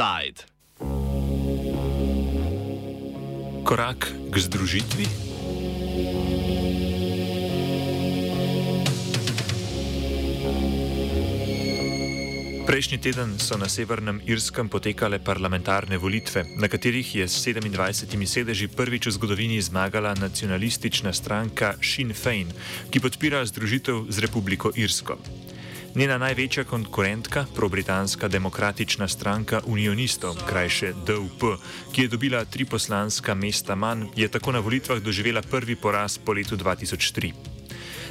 Side. Korak k združitvi. Prejšnji teden so na Severnem Irskem potekale parlamentarne volitve, na katerih je s 27 sedeži prvič v zgodovini zmagala nacionalistična stranka Sinn Fein, ki podpira združitev z Republiko Irsko. Njena največja konkurentka, probritanska demokratična stranka Unionistov, krajše DUP, ki je dobila tri poslanska mesta manj, je tako na volitvah doživela prvi poraz po letu 2003.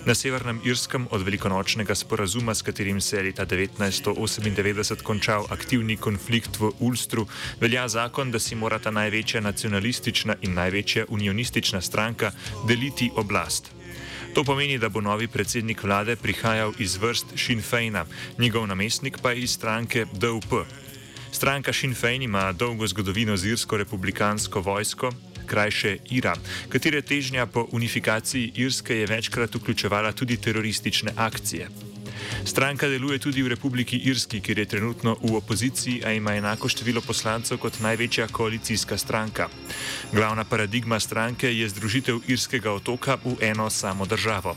Na Severnem Irskem od velikonočnega sporazuma, s katerim se je leta 1998 končal aktivni konflikt v Ulstru, velja zakon, da si morata največja nacionalistična in največja unionistična stranka deliti oblast. To pomeni, da bo novi predsednik vlade prihajal iz vrst Sinn Feina, njegov namestnik pa iz stranke DUP. Stranka Sinn Fein ima dolgo zgodovino z irsko republikansko vojsko, krajše IRA, katere težnja po unifikaciji Irske je večkrat vključevala tudi teroristične akcije. Stranka deluje tudi v Republiki Irski, kjer je trenutno v opoziciji, a ima enako število poslancev kot največja koalicijska stranka. Glavna paradigma stranke je združitev irskega otoka v eno samo državo.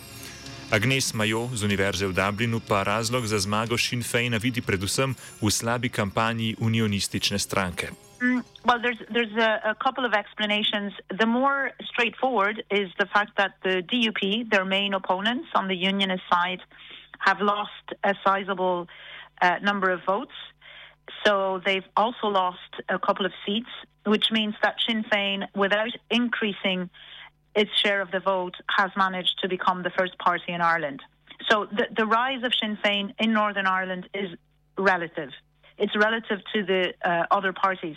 Agnes Majo z Univerze v Dublinu pa razlog za zmago Sinn Feina vidi predvsem v slabi kampanji unionistične stranke. Mm, well, there's there's a, a, couple of explanations. The more straightforward is the fact that the DUP, their main opponents on the unionist side, have lost a sizable uh, number of votes. So they've also lost a couple of seats, which means that Sinn Féin, without increasing its share of the vote, has managed to become the first party in Ireland. So the, the rise of Sinn Féin in Northern Ireland is relative. It's relative to the uh, other parties.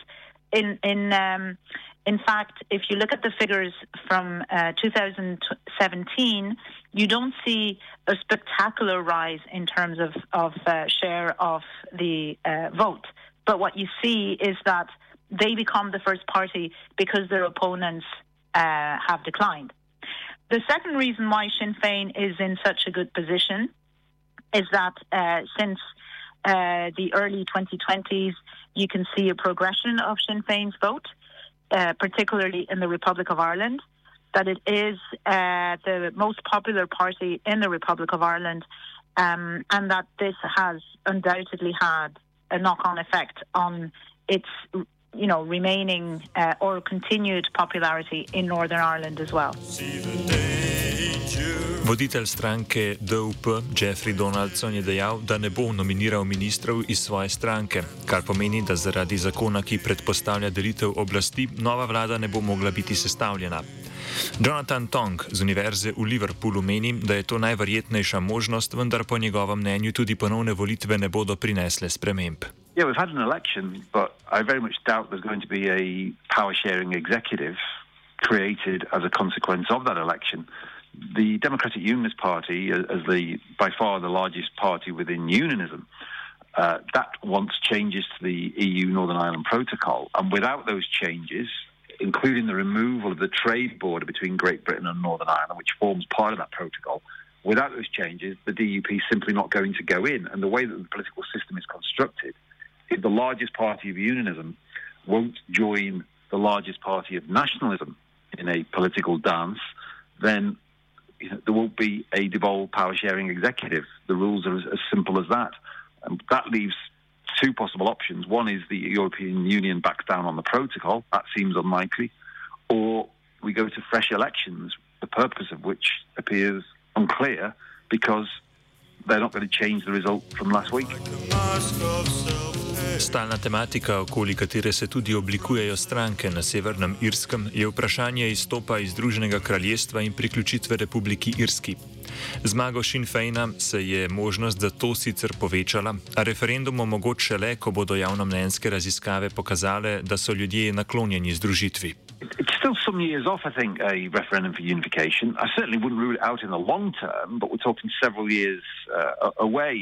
In in um, in fact, if you look at the figures from uh, 2017, you don't see a spectacular rise in terms of, of uh, share of the uh, vote. But what you see is that they become the first party because their opponents uh, have declined. The second reason why Sinn Féin is in such a good position is that uh, since uh, the early 2020s, you can see a progression of Sinn Féin's vote. Uh, particularly in the Republic of Ireland, that it is uh, the most popular party in the Republic of Ireland, um, and that this has undoubtedly had a knock-on effect on its, you know, remaining uh, or continued popularity in Northern Ireland as well. Voditelj stranke DUP Jeffrey Donaldson je dejal, da ne bo nominiral ministrov iz svoje stranke, kar pomeni, da zaradi zakona, ki predpostavlja delitev oblasti, nova vlada ne bo mogla biti sestavljena. Jonathan Tong z Univerze v Liverpoolu meni, da je to najverjetnejša možnost, vendar po njegovem mnenju tudi ponovne volitve ne bodo prinesle sprememb. Yeah, we've had an election, but I very much doubt there's going to be a power sharing executive created as a consequence of that election. The Democratic Unionist Party, as the by far the largest party within unionism, uh, that wants changes to the EU Northern Ireland Protocol, and without those changes, including the removal of the trade border between Great Britain and Northern Ireland, which forms part of that protocol, without those changes, the DUP is simply not going to go in. And the way that the political system is constructed, if the largest party of unionism won't join the largest party of nationalism in a political dance, then there won't be a devolved power sharing executive. The rules are as, as simple as that. And that leaves two possible options. One is the European Union backs down on the protocol. That seems unlikely. Or we go to fresh elections, the purpose of which appears unclear because they're not going to change the result from last week. Stalna tematika, okoli katere se tudi oblikujejo stranke na Severnem Irskem, je vprašanje izstopa iz Združenega kraljestva in priključitve Republiki Irski. Zmago Sinn Feina se je možnost za to sicer povečala, a referendum omogoča le, ko bodo javnomnenjske raziskave pokazale, da so ljudje naklonjeni združitvi. It's still some years off, I think, a referendum for unification. I certainly wouldn't rule it out in the long term, but we're talking several years uh, away.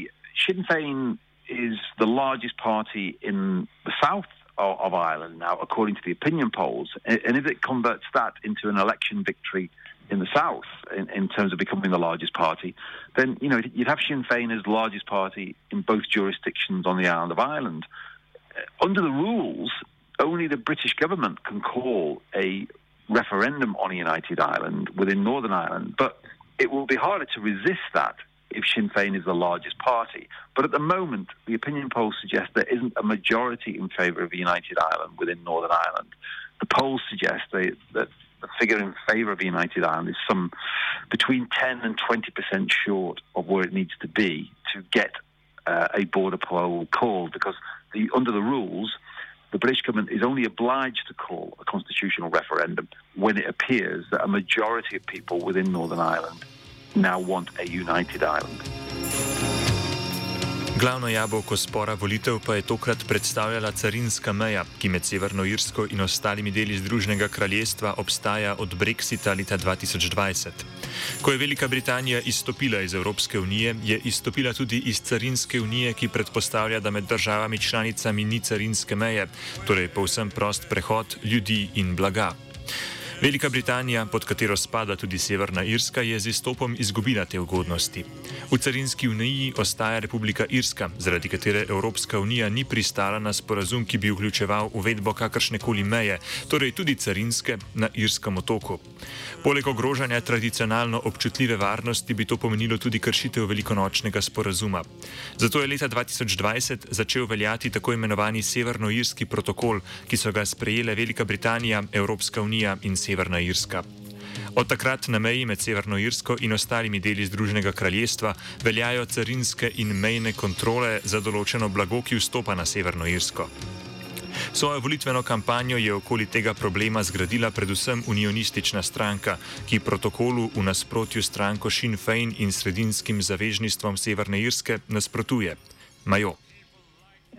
Sinn Féin is the largest party in the south of, of, Ireland now, according to the opinion polls. And if it converts that into an election victory in the south, in, in terms of becoming the largest party, then you know you'd have Sinn Féin as the largest party in both jurisdictions on the island of Ireland. Uh, under the rules, only the British government can call a referendum on a united Ireland within Northern Ireland, but it will be harder to resist that if Sinn Féin is the largest party. But at the moment, the opinion polls suggest there isn't a majority in favour of a united Ireland within Northern Ireland. The polls suggest that the figure in favour of a united Ireland is some between 10 and 20% short of where it needs to be to get uh, a border poll called because the, under the rules, the British government is only obliged to call a constitutional referendum when it appears that a majority of people within Northern Ireland now want a united Ireland. Glavno jabolko spora volitev pa je tokrat predstavljala carinska meja, ki med Severno Irsko in ostalimi deli Združenega kraljestva obstaja od Brexita leta 2020. Ko je Velika Britanija izstopila iz Evropske unije, je izstopila tudi iz carinske unije, ki predpostavlja, da med državami članicami ni carinske meje, torej povsem prost prehod ljudi in blaga. Velika Britanija, pod katero spada tudi Severna Irska, je z izstopom izgubila te ugodnosti. V carinski uniji ostaja Republika Irska, zaradi katere Evropska unija ni pristala na sporazum, ki bi vključeval uvedbo kakršne koli meje, torej tudi carinske, na Irskem otoku. Poleg ogrožanja tradicionalno občutljive varnosti bi to pomenilo tudi kršitev velikonočnega sporazuma. Zato je leta 2020 začel veljati tako imenovani Severnoirski protokol, ki so ga sprejele Velika Britanija, Evropska unija in Severna. Severna Irska. Od takrat na meji med Severno Irsko in ostalimi deli Združenega kraljestva veljajo carinske in mejne kontrole za določeno blago, ki vstopa na Severno Irsko. Svojo volitveno kampanjo je okoli tega problema zgradila predvsem unionistična stranka, ki protokolu v nasprotju s stranko Sinn Féin in sredinskim zavežnistvom Severne Irske nasprotuje. Majo.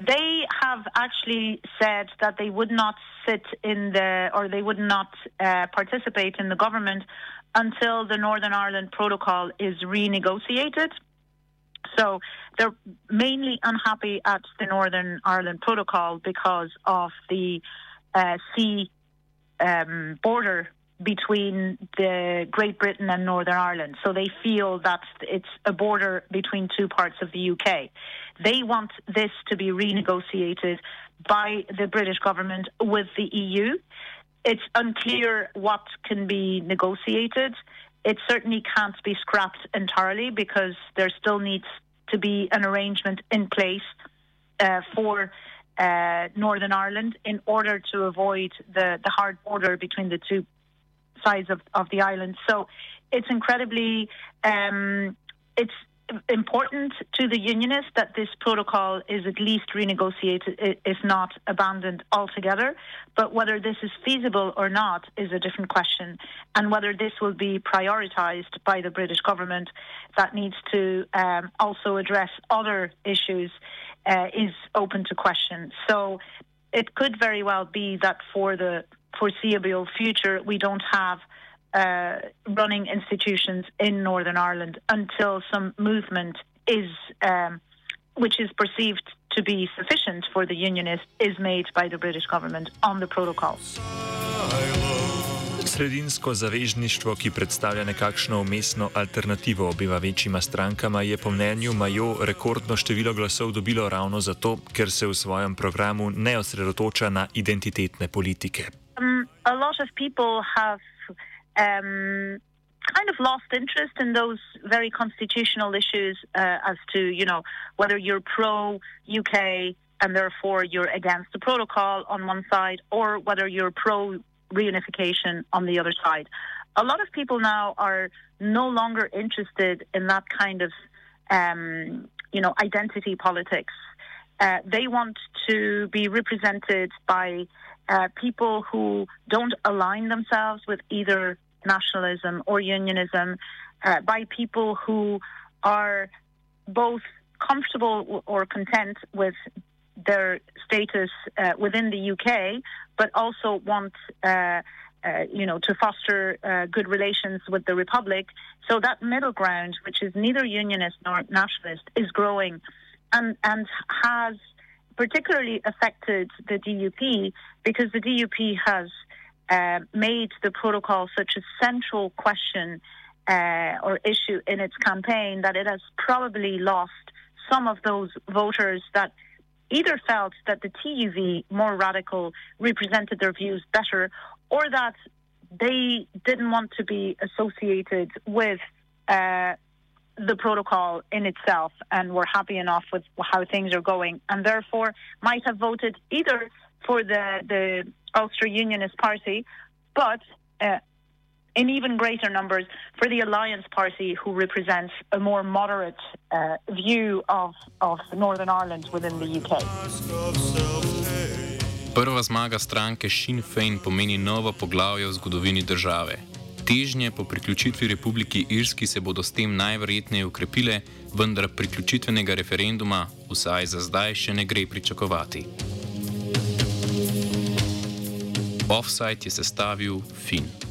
they have actually said that they would not sit in the, or they would not uh, participate in the government until the Northern Ireland Protocol is renegotiated. So they're mainly unhappy at the Northern Ireland Protocol because of the uh, sea um, border between the Great Britain and Northern Ireland. So they feel that it's a border between two parts of the UK. They want this to be renegotiated by the British government with the EU. It's unclear what can be negotiated. It certainly can't be scrapped entirely because there still needs to be an arrangement in place uh, for uh, Northern Ireland in order to avoid the, the hard border between the two sides of, of the island. So it's incredibly um, it's important to the unionists that this protocol is at least renegotiated, if not abandoned altogether. But whether this is feasible or not is a different question. And whether this will be prioritised by the British government that needs to um, also address other issues uh, is open to question. So it could very well be that for the foreseeable future, we don't have uh, running institutions in Northern Ireland until some movement is, um, which is perceived to be sufficient for the unionists, is made by the British government on the protocol. Sredinsko zavežništvo, ki predstavlja nekakšno umestno alternativo obima večjima strankama, je po mnenju Majo rekordno število glasov dobilo ravno zato, ker se v svojem programu ne osredotoča na identitetne politike. A lot of people have um, kind of lost interest in those very constitutional issues uh, as to, you know, whether you're pro UK and therefore you're against the protocol on one side or whether you're pro reunification on the other side. A lot of people now are no longer interested in that kind of, um, you know, identity politics. Uh, they want to be represented by uh, people who don't align themselves with either nationalism or unionism, uh, by people who are both comfortable or content with their status uh, within the UK, but also want. Uh, uh, you know, to foster uh, good relations with the republic. So that middle ground, which is neither unionist nor nationalist, is growing, and and has particularly affected the DUP because the DUP has uh, made the protocol such a central question uh, or issue in its campaign that it has probably lost some of those voters that either felt that the TUV, more radical, represented their views better, or that they didn't want to be associated with uh, the protocol in itself and were happy enough with how things are going, and therefore might have voted either for the, the Ulster Unionist Party, but uh, in even greater numbers for the Alliance Party, who represents a more moderate uh, view of, of Northern Ireland within the UK. Prva zmaga stranke Sinn Fein pomeni novo poglavje v zgodovini države. Težnje po priključitvi Republiki Irski se bodo s tem najverjetneje ukrepile, vendar priključitvenega referenduma vsaj za zdaj še ne gre pričakovati. Offside je sestavil Fin.